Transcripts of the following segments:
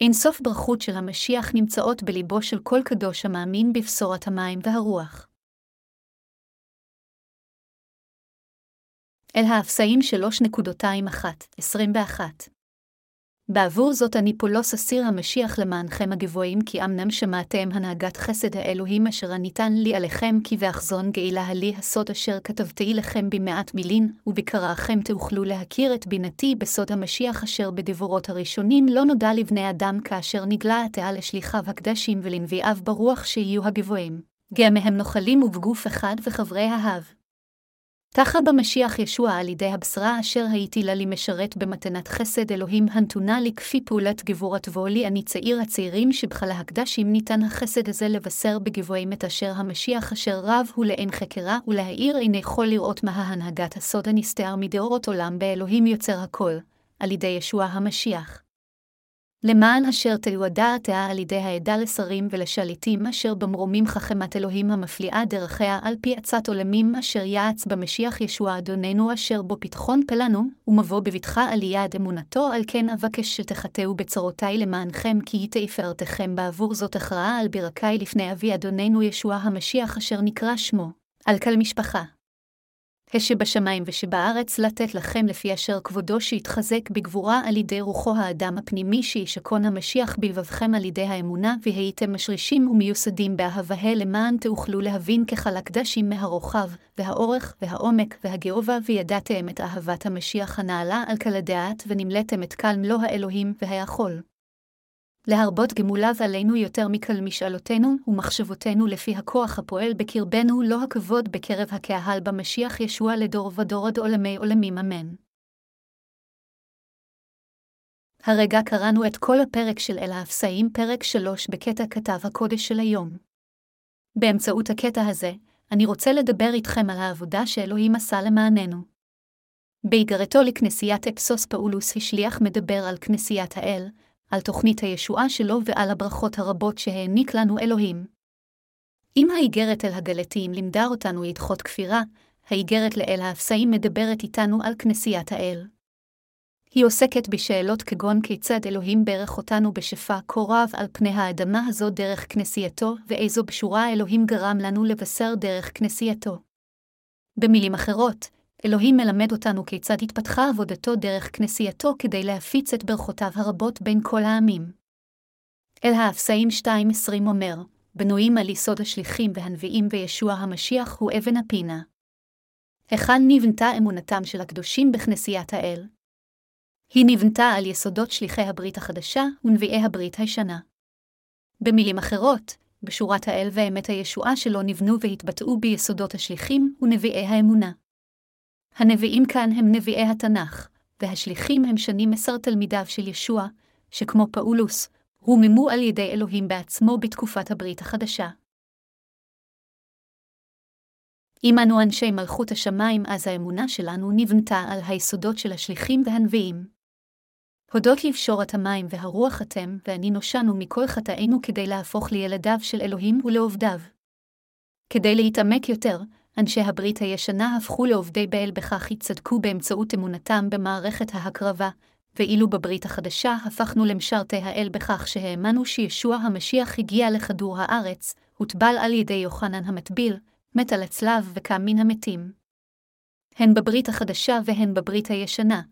אין סוף ברכות של המשיח נמצאות בליבו של כל קדוש המאמין בבשורת המים והרוח. אל האפסאים 3.21 בעבור זאת אני פולוס אסיר המשיח למענכם הגבוהים, כי אמנם שמעתם הנהגת חסד האלוהים אשר הניתן לי עליכם, כי באחזון גאילה לי הסוד אשר כתבתי לכם במעט מילין, ובקראכם תוכלו להכיר את בינתי בסוד המשיח אשר בדבורות הראשונים לא נודע לבני אדם כאשר נגלה עתה לשליחיו הקדשים ולנביאיו ברוח שיהיו הגבוהים. גם מהם נוחלים ובגוף אחד וחברי האב. תחה במשיח ישוע על ידי הבשרה אשר הייתי לה לי משרת במתנת חסד אלוהים הנתונה לי כפי פעולת גבורת לי אני צעיר הצעירים שבך להקדש אם ניתן החסד הזה לבשר בגבוהים את אשר המשיח אשר רב הוא לאין חקרה ולהאיר איני יכול לראות מה ההנהגת הסוד הנסתר מדאורות עולם באלוהים יוצר הכל, על ידי ישוע המשיח. למען אשר תיועדה עתה על ידי העדה לשרים ולשליטים אשר במרומים חכמת אלוהים המפליאה דרכיה על פי עצת עולמים אשר יעץ במשיח ישוע אדוננו אשר בו פתחון פלנו, ומבוא בבטחה על יד אמונתו על כן אבקש שתחטאו בצרותי למענכם כי היא תפארתכם בעבור זאת הכרעה על ברכי לפני אבי אדוננו ישוע המשיח אשר נקרא שמו, על כל משפחה. השבשמיים ושבארץ לתת לכם לפי אשר כבודו שיתחזק בגבורה על ידי רוחו האדם הפנימי שישכון המשיח בלבבכם על ידי האמונה, והייתם משרישים ומיוסדים באהבה למען תאוכלו להבין כחלק דשים מהרוחב, והאורך, והעומק, והגאובה, וידעתם את אהבת המשיח הנעלה על כל הדעת, ונמלאתם את קל מלוא האלוהים והיכול. להרבות גמוליו עלינו יותר מכל משאלותינו ומחשבותינו לפי הכוח הפועל בקרבנו, לא הכבוד בקרב הקהל במשיח ישוע לדור ודור עד עולמי עולמים אמן. הרגע קראנו את כל הפרק של אל האפסאים, פרק 3 בקטע כתב הקודש של היום. באמצעות הקטע הזה, אני רוצה לדבר איתכם על העבודה שאלוהים עשה למעננו. באיגרתו לכנסיית אפסוס פאולוס השליח מדבר על כנסיית האל, על תוכנית הישועה שלו ועל הברכות הרבות שהעניק לנו אלוהים. אם האיגרת אל הגלתיים לימדה אותנו לדחות כפירה, האיגרת לאל האפסאים מדברת איתנו על כנסיית האל. היא עוסקת בשאלות כגון כיצד אלוהים ברך אותנו בשפע כה רב על פני האדמה הזו דרך כנסייתו, ואיזו בשורה אלוהים גרם לנו לבשר דרך כנסייתו. במילים אחרות, אלוהים מלמד אותנו כיצד התפתחה עבודתו דרך כנסייתו כדי להפיץ את ברכותיו הרבות בין כל העמים. אל האפסאים 2.20 אומר, בנויים על יסוד השליחים והנביאים וישוע המשיח הוא אבן הפינה. היכן נבנתה אמונתם של הקדושים בכנסיית האל? היא נבנתה על יסודות שליחי הברית החדשה ונביאי הברית הישנה. במילים אחרות, בשורת האל ואמת הישועה שלו נבנו והתבטאו ביסודות השליחים ונביאי האמונה. הנביאים כאן הם נביאי התנ"ך, והשליחים הם שנים עשר תלמידיו של ישוע, שכמו פאולוס, הוממו על ידי אלוהים בעצמו בתקופת הברית החדשה. אם אנו אנשי מלכות השמיים, אז האמונה שלנו נבנתה על היסודות של השליחים והנביאים. הודות לבשורת המים והרוח אתם ואני נושענו מכל חטאינו כדי להפוך לילדיו של אלוהים ולעובדיו. כדי להתעמק יותר, אנשי הברית הישנה הפכו לעובדי באל בכך יצדקו באמצעות אמונתם במערכת ההקרבה, ואילו בברית החדשה הפכנו למשרתי האל בכך שהאמנו שישוע המשיח הגיע לכדור הארץ, הוטבל על ידי יוחנן המטביל, מת על הצלב וקם מן המתים. הן בברית החדשה והן בברית הישנה,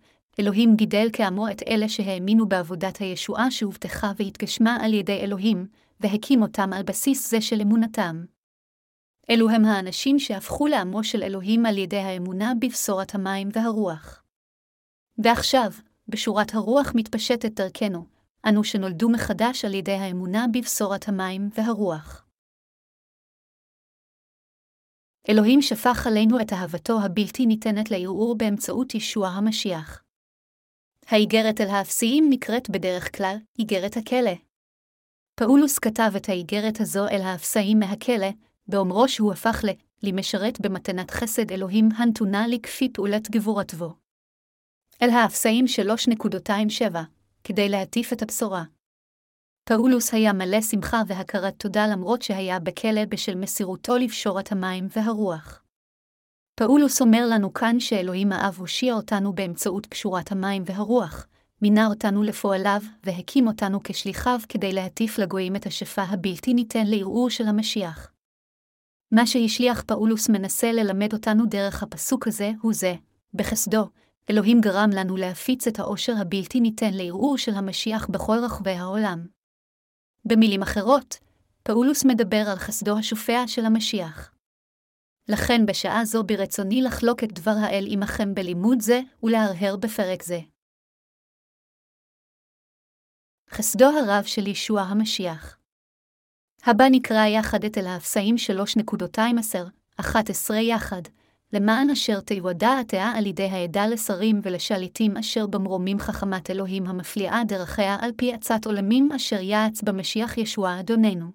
אלוהים גידל כעמו את אלה שהאמינו בעבודת הישועה שהובטחה והתגשמה על ידי אלוהים, והקים אותם על בסיס זה של אמונתם. אלו הם האנשים שהפכו לעמו של אלוהים על ידי האמונה בבשורת המים והרוח. ועכשיו, בשורת הרוח מתפשטת דרכנו, אנו שנולדו מחדש על ידי האמונה בבשורת המים והרוח. אלוהים שפך עלינו את אהבתו הבלתי ניתנת לערעור באמצעות ישוע המשיח. האיגרת אל האפסיים נקראת בדרך כלל איגרת הכלא. פאולוס כתב את האיגרת הזו אל האפסאים מהכלא, באומרו שהוא הפך ל... למשרת במתנת חסד אלוהים הנתונה לי כפי פעולת גבורתו. אל האפסאים 3.27, כדי להטיף את הבשורה. פאולוס היה מלא שמחה והכרת תודה למרות שהיה בכלא בשל מסירותו לבשורת המים והרוח. פאולוס אומר לנו כאן שאלוהים האב הושיע אותנו באמצעות קשורת המים והרוח, מינה אותנו לפועליו, והקים אותנו כשליחיו כדי להטיף לגויים את השפע הבלתי ניתן לערעור של המשיח. מה שהשליח פאולוס מנסה ללמד אותנו דרך הפסוק הזה הוא זה, בחסדו, אלוהים גרם לנו להפיץ את העושר הבלתי ניתן לערעור של המשיח בכל רחבי העולם. במילים אחרות, פאולוס מדבר על חסדו השופע של המשיח. לכן בשעה זו ברצוני לחלוק את דבר האל עמכם בלימוד זה ולהרהר בפרק זה. חסדו הרב של ישוע המשיח. הבא נקרא יחד את אל האפסאים 3.211 יחד, למען אשר תיודע התאה על ידי העדה לשרים ולשליטים אשר במרומים חכמת אלוהים המפליאה דרכיה על פי עצת עולמים אשר יעץ במשיח ישוע אדוננו.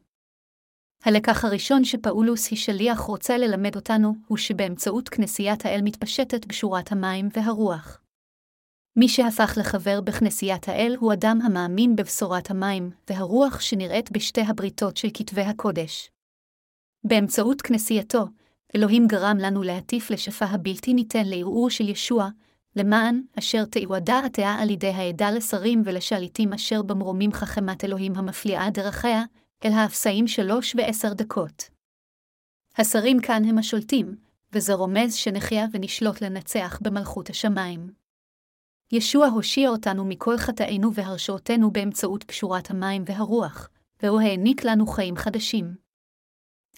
הלקח הראשון שפאולוס השליח רוצה ללמד אותנו, הוא שבאמצעות כנסיית האל מתפשטת בשורת המים והרוח. מי שהפך לחבר בכנסיית האל הוא אדם המאמין בבשורת המים, והרוח שנראית בשתי הבריתות של כתבי הקודש. באמצעות כנסייתו, אלוהים גרם לנו להטיף לשפע הבלתי ניתן לערעור של ישוע, למען אשר תיועדה התאה על ידי העדה לשרים ולשליטים אשר במרומים חכמת אלוהים המפליאה דרכיה, אל האפסאים שלוש ועשר דקות. השרים כאן הם השולטים, וזה רומז שנחיה ונשלוט לנצח במלכות השמיים. ישוע הושיע אותנו מכל חטאינו והרשעותינו באמצעות פשורת המים והרוח, והוא העניק לנו חיים חדשים.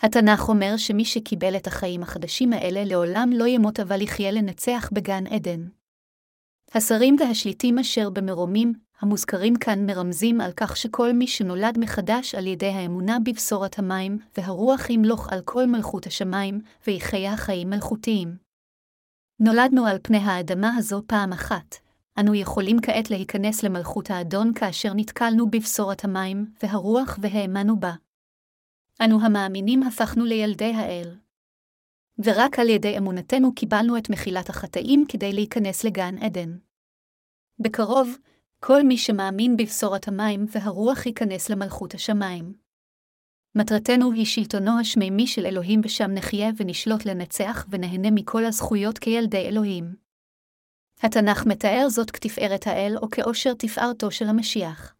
התנ"ך אומר שמי שקיבל את החיים החדשים האלה לעולם לא ימות אבל יחיה לנצח בגן עדן. השרים והשליטים אשר במרומים, המוזכרים כאן מרמזים על כך שכל מי שנולד מחדש על ידי האמונה בבשורת המים, והרוח ימלוך על כל מלכות השמיים, ויחיה חיים מלכותיים. נולדנו על פני האדמה הזו פעם אחת, אנו יכולים כעת להיכנס למלכות האדון כאשר נתקלנו בבשורת המים והרוח והאמנו בה. אנו המאמינים הפכנו לילדי האל. ורק על ידי אמונתנו קיבלנו את מחילת החטאים כדי להיכנס לגן עדן. בקרוב, כל מי שמאמין בבשורת המים והרוח ייכנס למלכות השמיים. מטרתנו היא שלטונו השמימי של אלוהים ושם נחיה ונשלוט לנצח ונהנה מכל הזכויות כילדי אלוהים. התנ"ך מתאר זאת כתפארת האל או כאושר תפארתו של המשיח.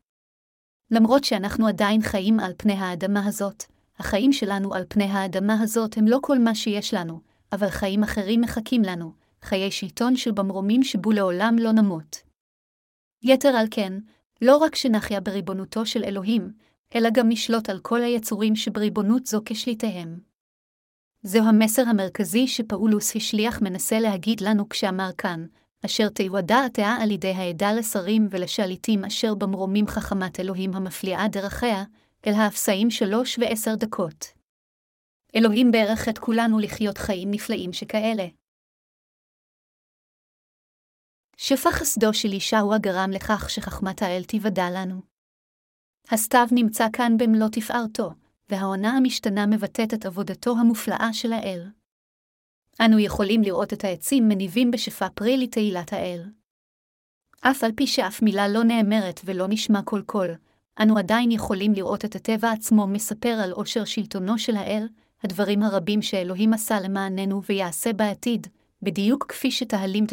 למרות שאנחנו עדיין חיים על פני האדמה הזאת, החיים שלנו על פני האדמה הזאת הם לא כל מה שיש לנו, אבל חיים אחרים מחכים לנו, חיי שלטון של במרומים שבו לעולם לא נמות. יתר על כן, לא רק שנחיה בריבונותו של אלוהים, אלא גם נשלוט על כל היצורים שבריבונות זו כשליטיהם. זהו המסר המרכזי שפאולוס השליח מנסה להגיד לנו כשאמר כאן, אשר תיועדה התאה על ידי העדה לשרים ולשליטים אשר במרומים חכמת אלוהים המפליאה דרכיה, אל האפסאים שלוש ועשר דקות. אלוהים ברך את כולנו לחיות חיים נפלאים שכאלה. שפע חסדו של ישוע גרם לכך שחכמת האל תיוודע לנו. הסתיו נמצא כאן במלוא תפארתו, והעונה המשתנה מבטאת את עבודתו המופלאה של האל. אנו יכולים לראות את העצים מניבים בשפע פרי לתהילת האל. אף על פי שאף מילה לא נאמרת ולא נשמע כל קול, אנו עדיין יכולים לראות את הטבע עצמו מספר על עושר שלטונו של האל, הדברים הרבים שאלוהים עשה למעננו ויעשה בעתיד, בדיוק כפי שתהלים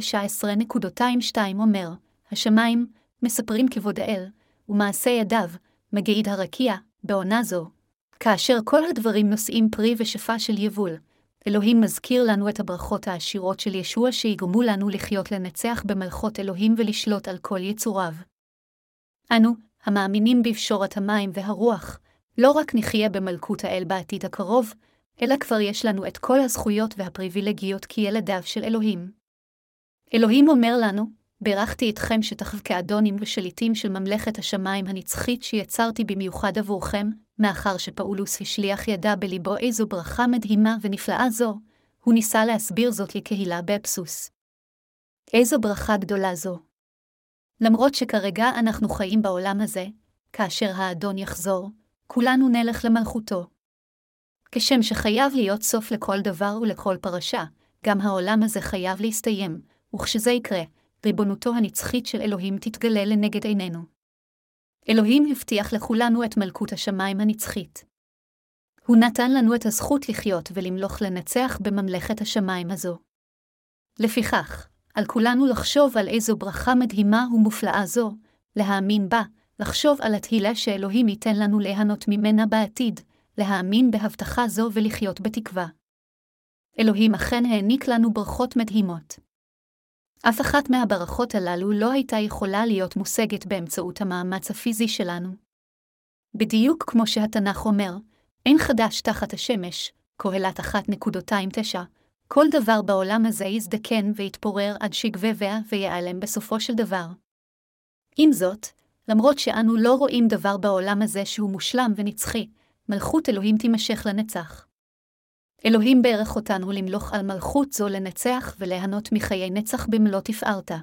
19.22 אומר, השמיים מספרים כבוד האל, ומעשה ידיו, מגעיד הרקיע, בעונה זו. כאשר כל הדברים נושאים פרי ושפע של יבול, אלוהים מזכיר לנו את הברכות העשירות של ישוע שיגרמו לנו לחיות לנצח במלכות אלוהים ולשלוט על כל יצוריו. אנו, המאמינים בפשורת המים והרוח, לא רק נחיה במלכות האל בעתיד הקרוב, אלא כבר יש לנו את כל הזכויות והפריבילגיות כילדיו של אלוהים. אלוהים אומר לנו, בירכתי אתכם שתחב כאדונים ושליטים של ממלכת השמיים הנצחית שיצרתי במיוחד עבורכם, מאחר שפאולוס השליח ידע בליבו איזו ברכה מדהימה ונפלאה זו, הוא ניסה להסביר זאת לקהילה באבסוס. איזו ברכה גדולה זו. למרות שכרגע אנחנו חיים בעולם הזה, כאשר האדון יחזור, כולנו נלך למלכותו. כשם שחייב להיות סוף לכל דבר ולכל פרשה, גם העולם הזה חייב להסתיים, וכשזה יקרה, ריבונותו הנצחית של אלוהים תתגלה לנגד עינינו. אלוהים הבטיח לכולנו את מלכות השמיים הנצחית. הוא נתן לנו את הזכות לחיות ולמלוך לנצח בממלכת השמיים הזו. לפיכך, על כולנו לחשוב על איזו ברכה מדהימה ומופלאה זו, להאמין בה, לחשוב על התהילה שאלוהים ייתן לנו ליהנות ממנה בעתיד, להאמין בהבטחה זו ולחיות בתקווה. אלוהים אכן העניק לנו ברכות מדהימות. אף אחת מהברכות הללו לא הייתה יכולה להיות מושגת באמצעות המאמץ הפיזי שלנו. בדיוק כמו שהתנ"ך אומר, אין חדש תחת השמש, קהלת 1.29, כל דבר בעולם הזה יזדקן ויתפורר עד שיגבבע ויעלם בסופו של דבר. עם זאת, למרות שאנו לא רואים דבר בעולם הזה שהוא מושלם ונצחי, מלכות אלוהים תימשך לנצח. אלוהים בערך אותנו למלוך על מלכות זו לנצח וליהנות מחיי נצח במלוא תפארתה.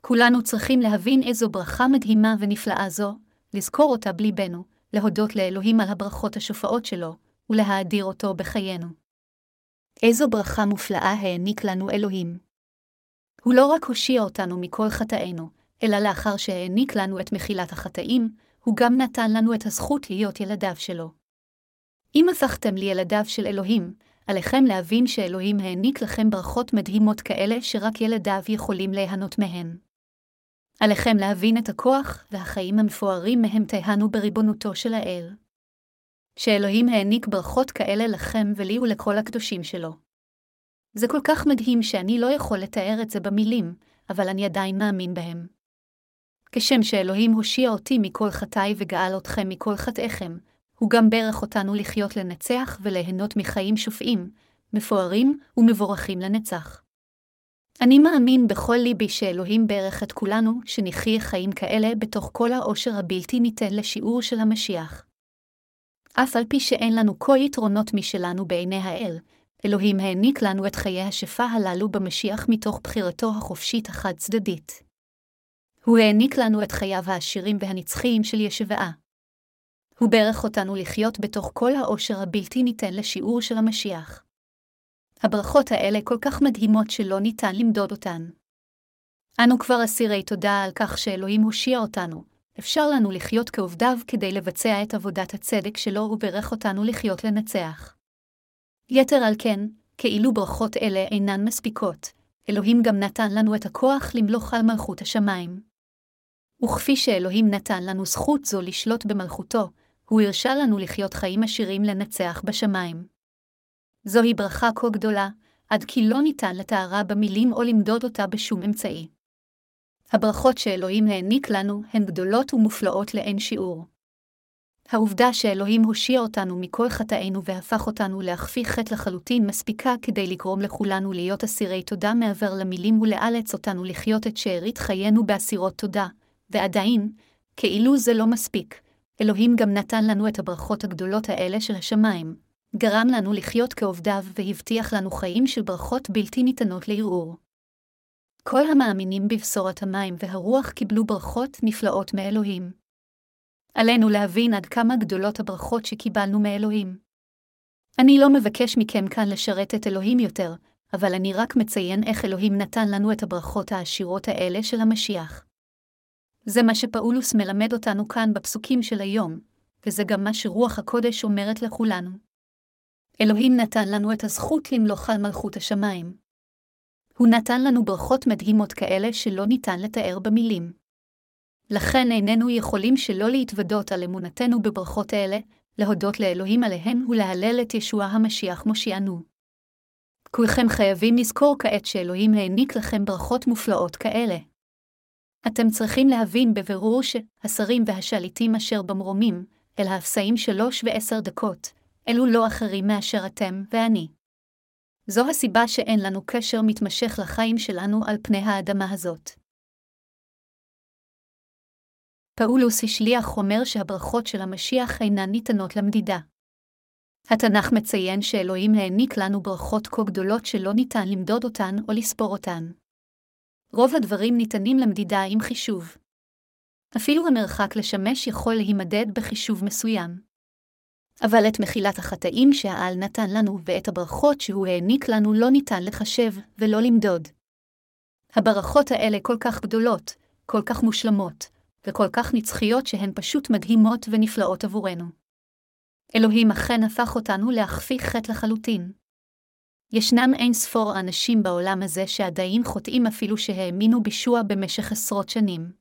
כולנו צריכים להבין איזו ברכה מדהימה ונפלאה זו, לזכור אותה בליבנו, להודות לאלוהים על הברכות השופעות שלו, ולהאדיר אותו בחיינו. איזו ברכה מופלאה העניק לנו אלוהים. הוא לא רק הושיע אותנו מכל חטאינו, אלא לאחר שהעניק לנו את מחילת החטאים, הוא גם נתן לנו את הזכות להיות ילדיו שלו. אם הפכתם לילדיו של אלוהים, עליכם להבין שאלוהים העניק לכם ברכות מדהימות כאלה שרק ילדיו יכולים ליהנות מהן. עליכם להבין את הכוח והחיים המפוארים מהם תהנו בריבונותו של האל. שאלוהים העניק ברכות כאלה לכם ולי ולכל הקדושים שלו. זה כל כך מדהים שאני לא יכול לתאר את זה במילים, אבל אני עדיין מאמין בהם. כשם שאלוהים הושיע אותי מכל חטאי וגאל אתכם מכל חטאיכם, הוא גם ברך אותנו לחיות לנצח וליהנות מחיים שופעים, מפוארים ומבורכים לנצח. אני מאמין בכל ליבי שאלוהים ברך את כולנו שנחיה חיים כאלה בתוך כל העושר הבלתי ניתן לשיעור של המשיח. אף על פי שאין לנו כל יתרונות משלנו בעיני האל, אלוהים העניק לנו את חיי השפע הללו במשיח מתוך בחירתו החופשית החד-צדדית. הוא העניק לנו את חייו העשירים והנצחיים של ישבעה. הוא ברך אותנו לחיות בתוך כל העושר הבלתי ניתן לשיעור של המשיח. הברכות האלה כל כך מדהימות שלא ניתן למדוד אותן. אנו כבר אסירי תודה על כך שאלוהים הושיע אותנו, אפשר לנו לחיות כעובדיו כדי לבצע את עבודת הצדק שלו וברך אותנו לחיות לנצח. יתר על כן, כאילו ברכות אלה אינן מספיקות, אלוהים גם נתן לנו את הכוח למלוך על מלכות השמיים. וכפי שאלוהים נתן לנו זכות זו לשלוט במלכותו, הוא הרשה לנו לחיות חיים עשירים לנצח בשמיים. זוהי ברכה כה גדולה, עד כי לא ניתן לתארה במילים או למדוד אותה בשום אמצעי. הברכות שאלוהים העניק לנו הן גדולות ומופלאות לאין שיעור. העובדה שאלוהים הושיע אותנו מכל חטאינו והפך אותנו להכפיא חטא לחלוטין מספיקה כדי לגרום לכולנו להיות אסירי תודה מעבר למילים ולאלץ אותנו לחיות את שארית חיינו באסירות תודה, ועדיין, כאילו זה לא מספיק, אלוהים גם נתן לנו את הברכות הגדולות האלה של השמיים, גרם לנו לחיות כעובדיו והבטיח לנו חיים של ברכות בלתי ניתנות לערעור. כל המאמינים בבשורת המים והרוח קיבלו ברכות נפלאות מאלוהים. עלינו להבין עד כמה גדולות הברכות שקיבלנו מאלוהים. אני לא מבקש מכם כאן לשרת את אלוהים יותר, אבל אני רק מציין איך אלוהים נתן לנו את הברכות העשירות האלה של המשיח. זה מה שפאולוס מלמד אותנו כאן בפסוקים של היום, וזה גם מה שרוח הקודש אומרת לכולנו. אלוהים נתן לנו את הזכות למלוך על מלכות השמיים. הוא נתן לנו ברכות מדהימות כאלה שלא ניתן לתאר במילים. לכן איננו יכולים שלא להתוודות על אמונתנו בברכות אלה, להודות לאלוהים עליהן ולהלל את ישוע המשיח מושיענו. כולכם חייבים לזכור כעת שאלוהים העניק לכם ברכות מופלאות כאלה. אתם צריכים להבין בבירור שהשרים והשליטים אשר במרומים, אל האפסאים שלוש ועשר דקות, אלו לא אחרים מאשר אתם ואני. זו הסיבה שאין לנו קשר מתמשך לחיים שלנו על פני האדמה הזאת. פאולוס השליח אומר שהברכות של המשיח אינן ניתנות למדידה. התנ"ך מציין שאלוהים העניק לנו ברכות כה גדולות שלא ניתן למדוד אותן או לספור אותן. רוב הדברים ניתנים למדידה עם חישוב. אפילו המרחק לשמש יכול להימדד בחישוב מסוים. אבל את מחילת החטאים שהעל נתן לנו ואת הברכות שהוא העניק לנו לא ניתן לחשב ולא למדוד. הברכות האלה כל כך גדולות, כל כך מושלמות, וכל כך נצחיות שהן פשוט מדהימות ונפלאות עבורנו. אלוהים אכן הפך אותנו להכפיא חטא לחלוטין. ישנם אין ספור אנשים בעולם הזה שעדיין חוטאים אפילו שהאמינו בישוע במשך עשרות שנים.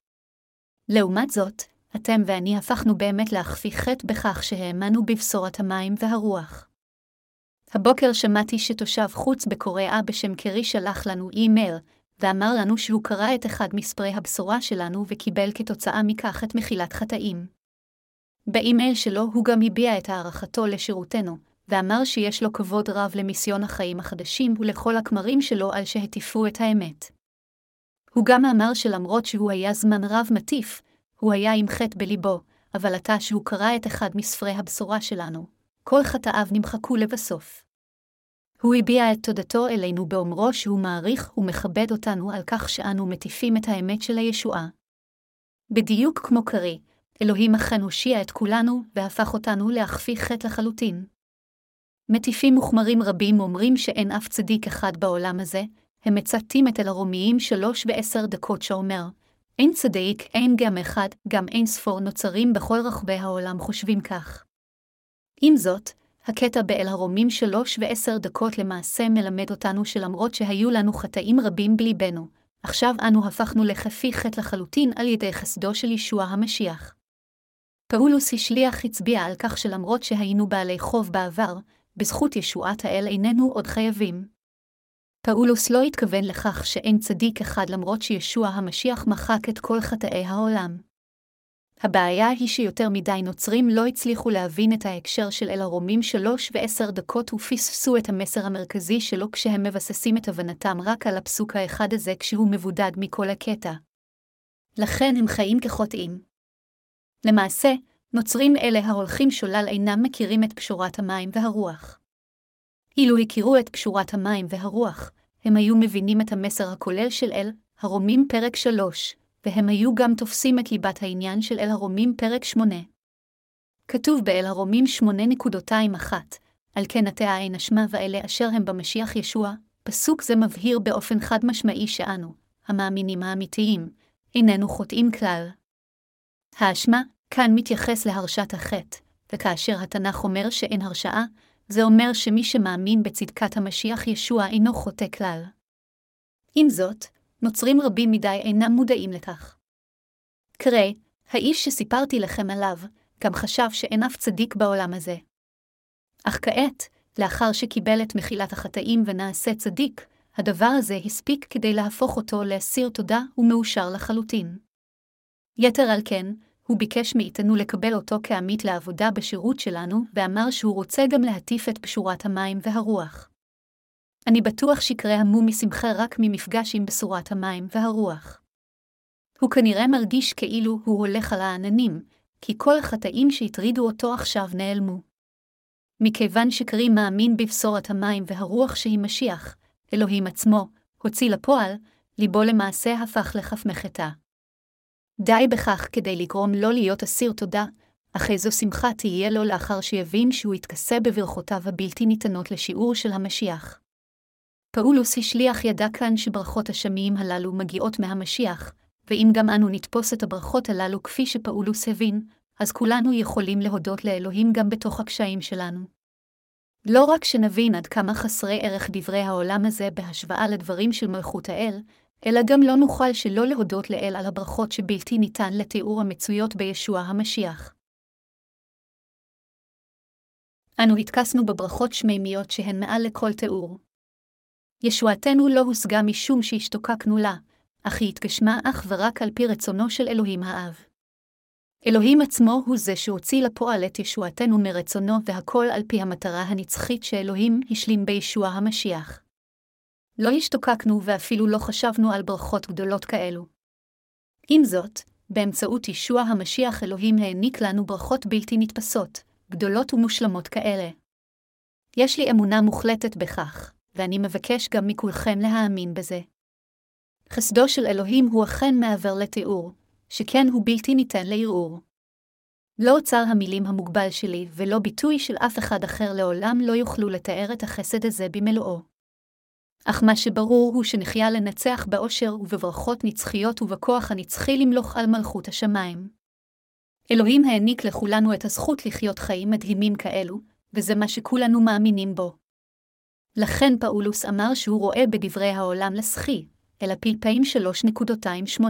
לעומת זאת, אתם ואני הפכנו באמת להכפי חטא בכך שהאמנו בבשורת המים והרוח. הבוקר שמעתי שתושב חוץ בקוריאה בשם קרי שלח לנו אימייל, ואמר לנו שהוא קרא את אחד מספרי הבשורה שלנו וקיבל כתוצאה מכך את מחילת חטאים. באימייל שלו הוא גם הביע את הערכתו לשירותנו, ואמר שיש לו כבוד רב למיסיון החיים החדשים ולכל הכמרים שלו על שהטיפו את האמת. הוא גם אמר שלמרות שהוא היה זמן רב מטיף, הוא היה עם חטא בליבו, אבל עתה שהוא קרא את אחד מספרי הבשורה שלנו, כל חטאיו נמחקו לבסוף. הוא הביע את תודתו אלינו באומרו שהוא מעריך ומכבד אותנו על כך שאנו מטיפים את האמת של הישועה. בדיוק כמו קרי, אלוהים אכן הושיע את כולנו והפך אותנו להכפי חטא לחלוטין. מטיפים מוחמרים רבים אומרים שאין אף צדיק אחד בעולם הזה, הם מצטטים את אלרומיים שלוש ועשר דקות שאומר, אין צדיק, אין גם אחד, גם אין ספור נוצרים בכל רחבי העולם חושבים כך. עם זאת, הקטע באל הרומים שלוש ועשר דקות למעשה מלמד אותנו שלמרות שהיו לנו חטאים רבים בליבנו, עכשיו אנו הפכנו לכפי חטא לחלוטין על ידי חסדו של ישוע המשיח. פאולוס השליח הצביע על כך שלמרות שהיינו בעלי חוב בעבר, בזכות ישועת האל איננו עוד חייבים. פאולוס לא התכוון לכך שאין צדיק אחד למרות שישוע המשיח מחק את כל חטאי העולם. הבעיה היא שיותר מדי נוצרים לא הצליחו להבין את ההקשר של אל הרומים שלוש ועשר דקות ופספסו את המסר המרכזי שלו כשהם מבססים את הבנתם רק על הפסוק האחד הזה כשהוא מבודד מכל הקטע. לכן הם חיים כחוטאים. למעשה, נוצרים אלה ההולכים שולל אינם מכירים את פשורת המים והרוח. אילו הכירו את פשורת המים והרוח, הם היו מבינים את המסר הכולל של אל, הרומים פרק 3, והם היו גם תופסים את ליבת העניין של אל הרומים פרק 8. כתוב באל הרומים 8.21, על כן עתה העין אשמה ואלה אשר הם במשיח ישוע, פסוק זה מבהיר באופן חד משמעי שאנו, המאמינים האמיתיים, איננו חוטאים כלל. האשמה, כאן מתייחס להרשת החטא, וכאשר התנ"ך אומר שאין הרשעה, זה אומר שמי שמאמין בצדקת המשיח ישוע אינו חוטא כלל. עם זאת, נוצרים רבים מדי אינם מודעים לכך. קרא, האיש שסיפרתי לכם עליו, גם חשב שאין אף צדיק בעולם הזה. אך כעת, לאחר שקיבל את מחילת החטאים ונעשה צדיק, הדבר הזה הספיק כדי להפוך אותו לאסיר תודה ומאושר לחלוטין. יתר על כן, הוא ביקש מאיתנו לקבל אותו כעמית לעבודה בשירות שלנו, ואמר שהוא רוצה גם להטיף את פשורת המים והרוח. אני בטוח שקרי המו משמחה רק ממפגש עם בשורת המים והרוח. הוא כנראה מרגיש כאילו הוא הולך על העננים, כי כל החטאים שהטרידו אותו עכשיו נעלמו. מכיוון שקרי מאמין בבשורת המים והרוח שהיא משיח, אלוהים עצמו, הוציא לפועל, ליבו למעשה הפך לכף מחטא. די בכך כדי לגרום לו להיות אסיר תודה, אך איזו שמחה תהיה לו לאחר שיבין שהוא יתכסה בברכותיו הבלתי ניתנות לשיעור של המשיח. פאולוס השליח ידע כאן שברכות השמיים הללו מגיעות מהמשיח, ואם גם אנו נתפוס את הברכות הללו כפי שפאולוס הבין, אז כולנו יכולים להודות לאלוהים גם בתוך הקשיים שלנו. לא רק שנבין עד כמה חסרי ערך דברי העולם הזה בהשוואה לדברים של מלכות האל, אלא גם לא נוכל שלא להודות לאל על הברכות שבלתי ניתן לתיאור המצויות בישוע המשיח. אנו התכסנו בברכות שמימיות שהן מעל לכל תיאור. ישועתנו לא הושגה משום שהשתוקקנו לה, אך היא התגשמה אך ורק על פי רצונו של אלוהים האב. אלוהים עצמו הוא זה שהוציא לפועל את ישועתנו מרצונו, והכל על פי המטרה הנצחית שאלוהים השלים בישוע המשיח. לא השתוקקנו ואפילו לא חשבנו על ברכות גדולות כאלו. עם זאת, באמצעות ישוע המשיח אלוהים העניק לנו ברכות בלתי נתפסות, גדולות ומושלמות כאלה. יש לי אמונה מוחלטת בכך, ואני מבקש גם מכולכם להאמין בזה. חסדו של אלוהים הוא אכן מעבר לתיאור, שכן הוא בלתי ניתן לערעור. לא אוצר המילים המוגבל שלי ולא ביטוי של אף אחד אחר לעולם לא יוכלו לתאר את החסד הזה במלואו. אך מה שברור הוא שנחיה לנצח באושר ובברכות נצחיות ובכוח הנצחי למלוך על מלכות השמיים. אלוהים העניק לכולנו את הזכות לחיות חיים מדהימים כאלו, וזה מה שכולנו מאמינים בו. לכן פאולוס אמר שהוא רואה בדברי העולם לסחי, אלא פלפאים 3.28.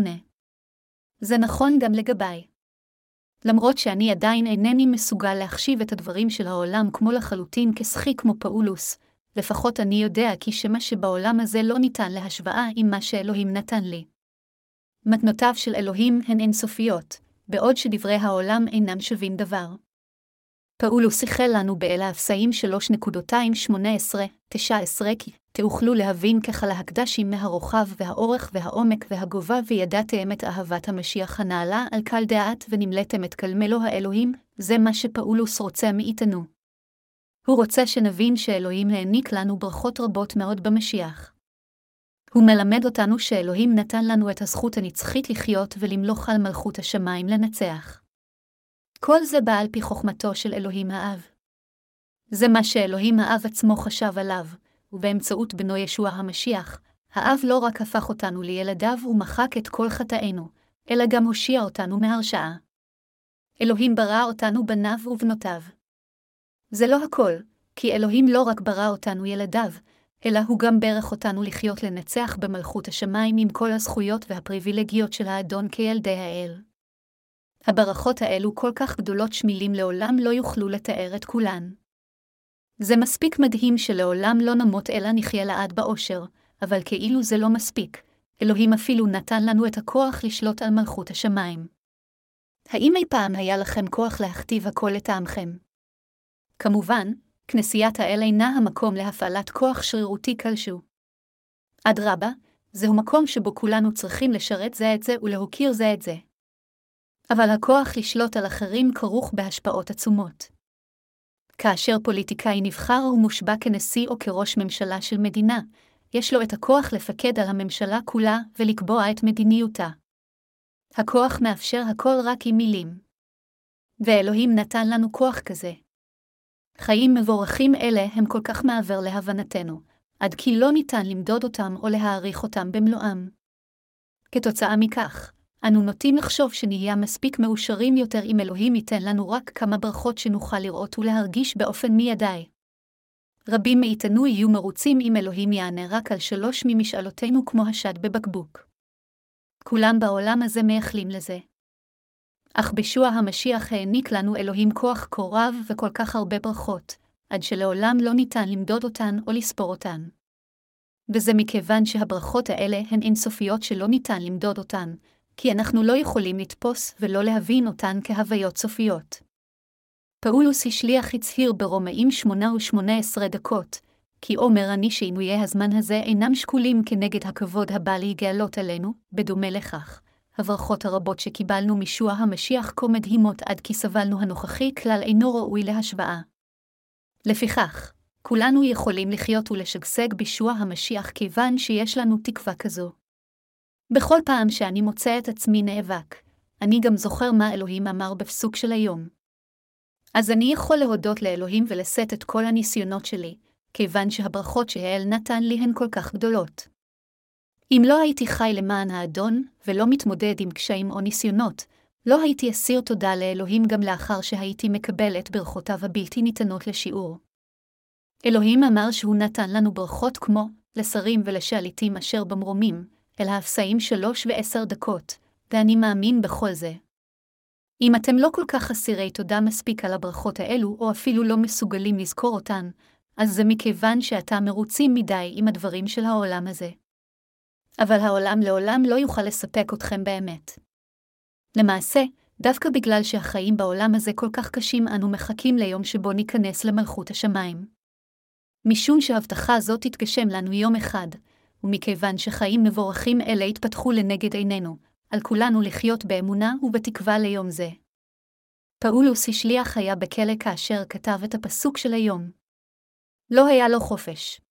זה נכון גם לגביי. למרות שאני עדיין אינני מסוגל להחשיב את הדברים של העולם כמו לחלוטין כשחי כמו פאולוס, לפחות אני יודע כי שמה שבעולם הזה לא ניתן להשוואה עם מה שאלוהים נתן לי. מתנותיו של אלוהים הן אינסופיות, בעוד שדברי העולם אינם שווים דבר. פאולוס איחל לנו באל האפסאים 3.218-19 כי תאוכלו להבין ככה להקדשים מהרוחב והאורך והעומק והגובה וידעתם את אהבת המשיח הנעלה על קל דעת ונמלאתם את כלמלו האלוהים, זה מה שפאולוס רוצה מאיתנו. הוא רוצה שנבין שאלוהים העניק לנו ברכות רבות מאוד במשיח. הוא מלמד אותנו שאלוהים נתן לנו את הזכות הנצחית לחיות ולמלוך על מלכות השמיים לנצח. כל זה בא על פי חוכמתו של אלוהים האב. זה מה שאלוהים האב עצמו חשב עליו, ובאמצעות בנו ישוע המשיח, האב לא רק הפך אותנו לילדיו ומחק את כל חטאינו, אלא גם הושיע אותנו מהרשעה. אלוהים ברא אותנו בניו ובנותיו. זה לא הכל, כי אלוהים לא רק ברא אותנו ילדיו, אלא הוא גם ברך אותנו לחיות לנצח במלכות השמיים עם כל הזכויות והפריבילגיות של האדון כילדי האל. הברכות האלו כל כך גדולות שמילים לעולם לא יוכלו לתאר את כולן. זה מספיק מדהים שלעולם לא נמות אלא נחיה לעד באושר, אבל כאילו זה לא מספיק, אלוהים אפילו נתן לנו את הכוח לשלוט על מלכות השמיים. האם אי פעם היה לכם כוח להכתיב הכל לטעמכם? כמובן, כנסיית האל אינה המקום להפעלת כוח שרירותי כלשהו. אדרבה, זהו מקום שבו כולנו צריכים לשרת זה את זה ולהוקיר זה את זה. אבל הכוח לשלוט על אחרים כרוך בהשפעות עצומות. כאשר פוליטיקאי נבחר ומושבע כנשיא או כראש ממשלה של מדינה, יש לו את הכוח לפקד על הממשלה כולה ולקבוע את מדיניותה. הכוח מאפשר הכל רק עם מילים. ואלוהים נתן לנו כוח כזה. חיים מבורכים אלה הם כל כך מעבר להבנתנו, עד כי לא ניתן למדוד אותם או להעריך אותם במלואם. כתוצאה מכך, אנו נוטים לחשוב שנהיה מספיק מאושרים יותר אם אלוהים ייתן לנו רק כמה ברכות שנוכל לראות ולהרגיש באופן מיידי. רבים מאיתנו יהיו מרוצים אם אלוהים יענה רק על שלוש ממשאלותינו כמו השד בבקבוק. כולם בעולם הזה מייחלים לזה. אך בישוע המשיח העניק לנו אלוהים כוח כה רב וכל כך הרבה ברכות, עד שלעולם לא ניתן למדוד אותן או לספור אותן. וזה מכיוון שהברכות האלה הן אינסופיות שלא ניתן למדוד אותן, כי אנחנו לא יכולים לתפוס ולא להבין אותן כהוויות סופיות. פאולוס השליח הצהיר ברומאים 8 ו-18 דקות, כי אומר אני שעינויי הזמן הזה אינם שקולים כנגד הכבוד הבא להיגאלות עלינו, בדומה לכך. הברכות הרבות שקיבלנו משוע המשיח כה מדהימות עד כי סבלנו הנוכחי כלל אינו ראוי להשוואה. לפיכך, כולנו יכולים לחיות ולשגשג בישוע המשיח כיוון שיש לנו תקווה כזו. בכל פעם שאני מוצא את עצמי נאבק, אני גם זוכר מה אלוהים אמר בפסוק של היום. אז אני יכול להודות לאלוהים ולשאת את כל הניסיונות שלי, כיוון שהברכות שהאל נתן לי הן כל כך גדולות. אם לא הייתי חי למען האדון, ולא מתמודד עם קשיים או ניסיונות, לא הייתי אסיר תודה לאלוהים גם לאחר שהייתי מקבל את ברכותיו הבלתי ניתנות לשיעור. אלוהים אמר שהוא נתן לנו ברכות כמו לשרים ולשליטים אשר במרומים, אל האפסאים שלוש ועשר דקות, ואני מאמין בכל זה. אם אתם לא כל כך אסירי תודה מספיק על הברכות האלו, או אפילו לא מסוגלים לזכור אותן, אז זה מכיוון שאתה מרוצים מדי עם הדברים של העולם הזה. אבל העולם לעולם לא יוכל לספק אתכם באמת. למעשה, דווקא בגלל שהחיים בעולם הזה כל כך קשים, אנו מחכים ליום שבו ניכנס למלכות השמיים. משום שהבטחה זאת תתגשם לנו יום אחד, ומכיוון שחיים מבורכים אלה התפתחו לנגד עינינו, על כולנו לחיות באמונה ובתקווה ליום זה. פאולוס השליח היה בכלא כאשר כתב את הפסוק של היום. לא היה לו חופש.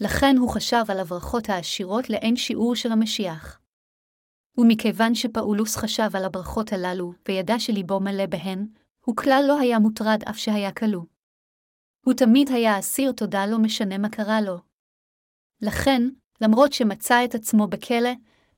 לכן הוא חשב על הברכות העשירות לאין שיעור של המשיח. ומכיוון שפאולוס חשב על הברכות הללו, וידע שליבו מלא בהן, הוא כלל לא היה מוטרד אף שהיה כלוא. הוא תמיד היה אסיר תודה לא משנה מה קרה לו. לכן, למרות שמצא את עצמו בכלא,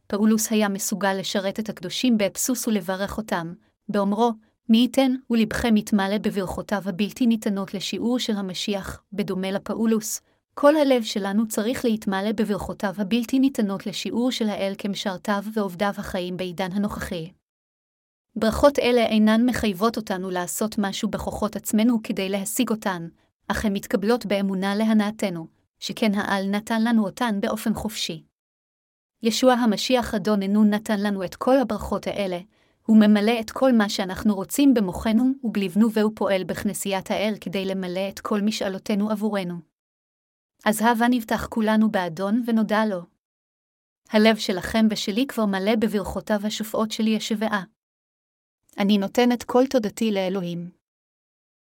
פאולוס היה מסוגל לשרת את הקדושים באבסוס ולברך אותם, באומרו, מי ייתן ולבכם יתמלא בברכותיו הבלתי ניתנות לשיעור של המשיח, בדומה לפאולוס, כל הלב שלנו צריך להתמלא בברכותיו הבלתי ניתנות לשיעור של האל כמשרתיו ועובדיו החיים בעידן הנוכחי. ברכות אלה אינן מחייבות אותנו לעשות משהו בכוחות עצמנו כדי להשיג אותן, אך הן מתקבלות באמונה להנאתנו, שכן העל נתן לנו אותן באופן חופשי. ישוע המשיח אדוננו נתן לנו את כל הברכות האלה, הוא ממלא את כל מה שאנחנו רוצים במוחנו ובלבנו והוא פועל בכנסיית האל כדי למלא את כל משאלותינו עבורנו. אז הבה נבטח כולנו באדון ונודע לו. הלב שלכם ושלי כבר מלא בברכותיו השופעות של ישבעה. אני נותן את כל תודתי לאלוהים.